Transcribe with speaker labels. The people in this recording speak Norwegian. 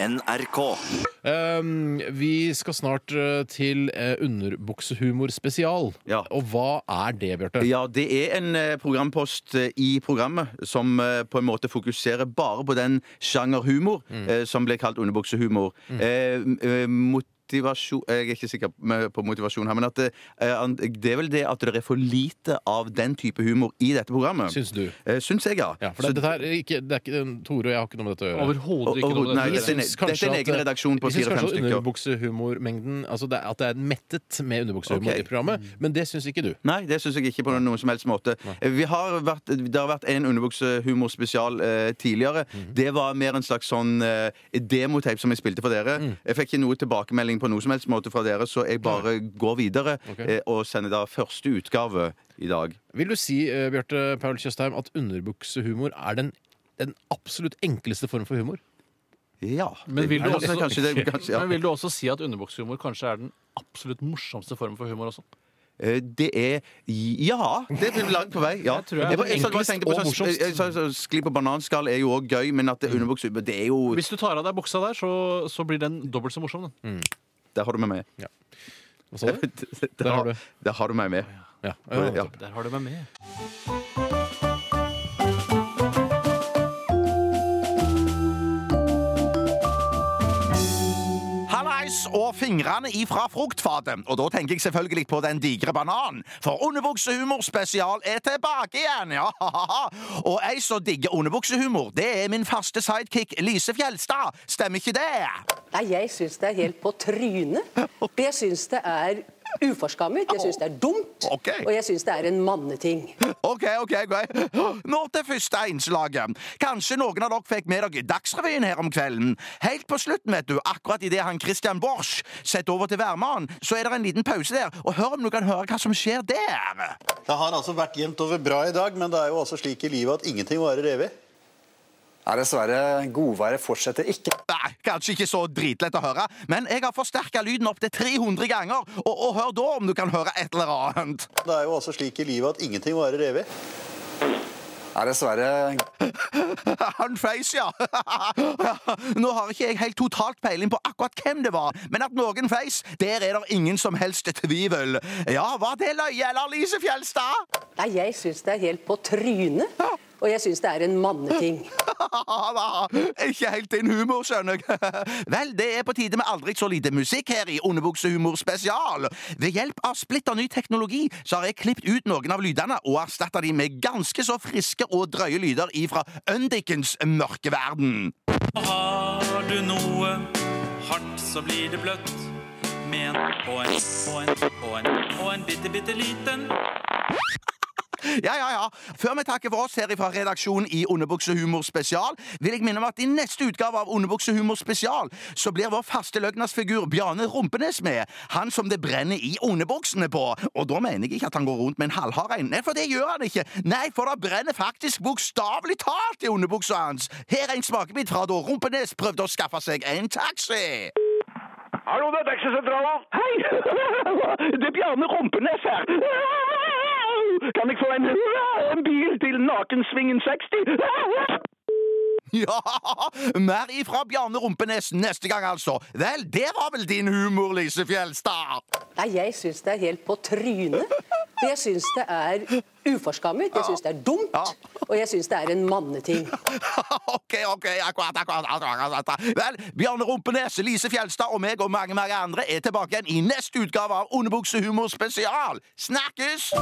Speaker 1: NRK.
Speaker 2: Um, vi skal snart uh, til uh, underbuksehumor spesial.
Speaker 3: Ja.
Speaker 2: Og hva er det, Bjarte?
Speaker 3: Ja, det er en uh, programpost eh, i programmet som eh, på en måte fokuserer bare på den sjanger humor eh, som ble kalt underbuksehumor. Eh, eh, motivasjon Jeg er ikke sikker på motivasjon her, men at det, eh, det er vel det at det er for lite av den type humor i dette programmet.
Speaker 2: Syns du?
Speaker 3: Eh, Syns jeg, ja.
Speaker 2: Ja, for det, dette er ikke, det er ikke, Tore og jeg har ikke noe med dette å gjøre.
Speaker 4: Overhodet ikke noe
Speaker 3: nei,
Speaker 4: med det.
Speaker 3: dette er
Speaker 2: kanskje
Speaker 3: dette er en
Speaker 2: at-
Speaker 3: egen redaksjon på
Speaker 2: vi
Speaker 3: fire-fem stykker.
Speaker 2: Underbuksehumormengden altså det, At det er mettet med underbuksehumor
Speaker 3: okay.
Speaker 2: i programmet, men det syns ikke du.
Speaker 3: Nei, det syns jeg ikke på noen som helst måte. Eh, Vi har vært, det har vært en underbuksehumorspesial eh, tidligere.
Speaker 2: Mhm.
Speaker 3: Det var mer en slags sånn eh, demotape som jeg spilte for dere.
Speaker 2: Mm.
Speaker 3: Jeg fikk ikke noe tilbakemelding på noe som helst måte fra dere, så jeg bare går videre
Speaker 2: Ok.
Speaker 3: eh, og sender da første utgave i dag.
Speaker 2: Vil du si, uh, Bjarte Paul Tjøstheim, at underbuksehumor er den, den absolutt enkleste form for humor?
Speaker 3: Ja.
Speaker 4: Men vil, du også,
Speaker 3: kanskje det, kanskje, ja.
Speaker 4: men vil du også si at underbuksehumor kanskje er den absolutt morsomste formen for humor også?
Speaker 3: Eh, Det er Ja, det er langt på vei. Ja.
Speaker 4: Jeg tror jeg-
Speaker 3: Jeg, jeg, jeg- jeg- Skli på bananskall er jo òg gøy, men at underbukse det er jo
Speaker 4: Hvis du tar av deg buksa der, så, så blir den dobbelt så morsom. Den.
Speaker 3: Der har du meg med.
Speaker 2: Hva sa du?
Speaker 3: Der,
Speaker 2: har du.
Speaker 3: der har du meg med.
Speaker 2: Ja.
Speaker 3: Ja.
Speaker 4: Der har du meg med.
Speaker 3: Og fingrene ifra fruktfatet. Og da tenker jeg selvfølgelig på den digre bananen. For underbuksehumor spesial er tilbake igjen, ja. Og ei som digger underbuksehumor, det er min faste sidekick Lise Fjelstad. Stemmer ikke det?
Speaker 5: Nei, jeg syns det er helt på trynet. Jeg syns det er uforskammet, jeg syns det er dumt,
Speaker 3: okay.
Speaker 5: og jeg syns det er en manneting.
Speaker 3: OK, OK, greit. Nå til første innslaget. Kanskje noen av dere fikk med dere Dagsrevyen her om kvelden. Helt på slutten, vet du, akkurat idet han Christian Borch setter over til værmannen, så er det en liten pause der. Og hør om du kan høre hva som skjer der.
Speaker 6: Det har altså vært jevnt over bra i dag, men det er jo også slik i livet at ingenting varer evig.
Speaker 7: Nei, dessverre. Godværet fortsetter ikke.
Speaker 3: Nei, Kanskje ikke så dritlett å høre, men jeg har forsterka lyden opp til 300 ganger. Og, og hør da om du kan høre et eller annet.
Speaker 6: Det er jo også slik i livet at ingenting varer evig.
Speaker 7: Nei, dessverre.
Speaker 3: Han feis, ja. Nå har ikke jeg helt totalt peiling på akkurat hvem det var, men at noen feis, der er det ingen som helst tvivel. Ja, var det løye, eller, Lise Fjelstad?
Speaker 5: Nei, jeg syns det er helt på trynet, og jeg syns det er en manneting.
Speaker 3: Ikke helt din humor, skjønner jeg. Vel, det er på tide med aldri så lite musikk her i Underbuksehumor spesial. Ved hjelp av splitter ny teknologi så har jeg klippet ut noen av lydene og erstatta de med ganske så friske og drøye lyder ifra Undikens mørke verden.
Speaker 8: Har du noe hardt, så blir det bløtt. Med en og en og en og en og en bitte, bitte liten
Speaker 3: Ja, ja, ja. Før vi takker for oss her fra redaksjonen i Underbuksehumor spesial, vil jeg minne om at i neste utgave av Underbuksehumor spesial så blir vår faste løgnasfigur Bjarne Rumpenes med. Han som det brenner i underbuksene på. Og da mener jeg ikke at han går rundt med en halvhard en. Nei, for det gjør han ikke. Nei, for det brenner faktisk bokstavelig talt i underbuksa hans. Her er en smakebit fra da Rumpenes prøvde å skaffe seg en taxi.
Speaker 9: Hallo, det er taxisentralen. Hei! Det er Bjarne Rumpenes her. Kan jeg få en, en bil til Nakensvingen 60?
Speaker 3: Ja! Mer ifra Bjarne Rumpenes neste gang, altså. Vel, det var vel din humor, Lise Fjelstad.
Speaker 5: Nei, jeg syns det er helt på trynet. Jeg syns det er uforskammet, jeg syns det er dumt, og jeg syns det er en manneting.
Speaker 3: OK, OK, akkurat, akkurat, akkurat, akkurat. Vel, Bjarne Rumpenes, Lise Fjelstad og meg og mange mange andre er tilbake igjen i neste utgave av Underbuksehumor spesial. Snakkes!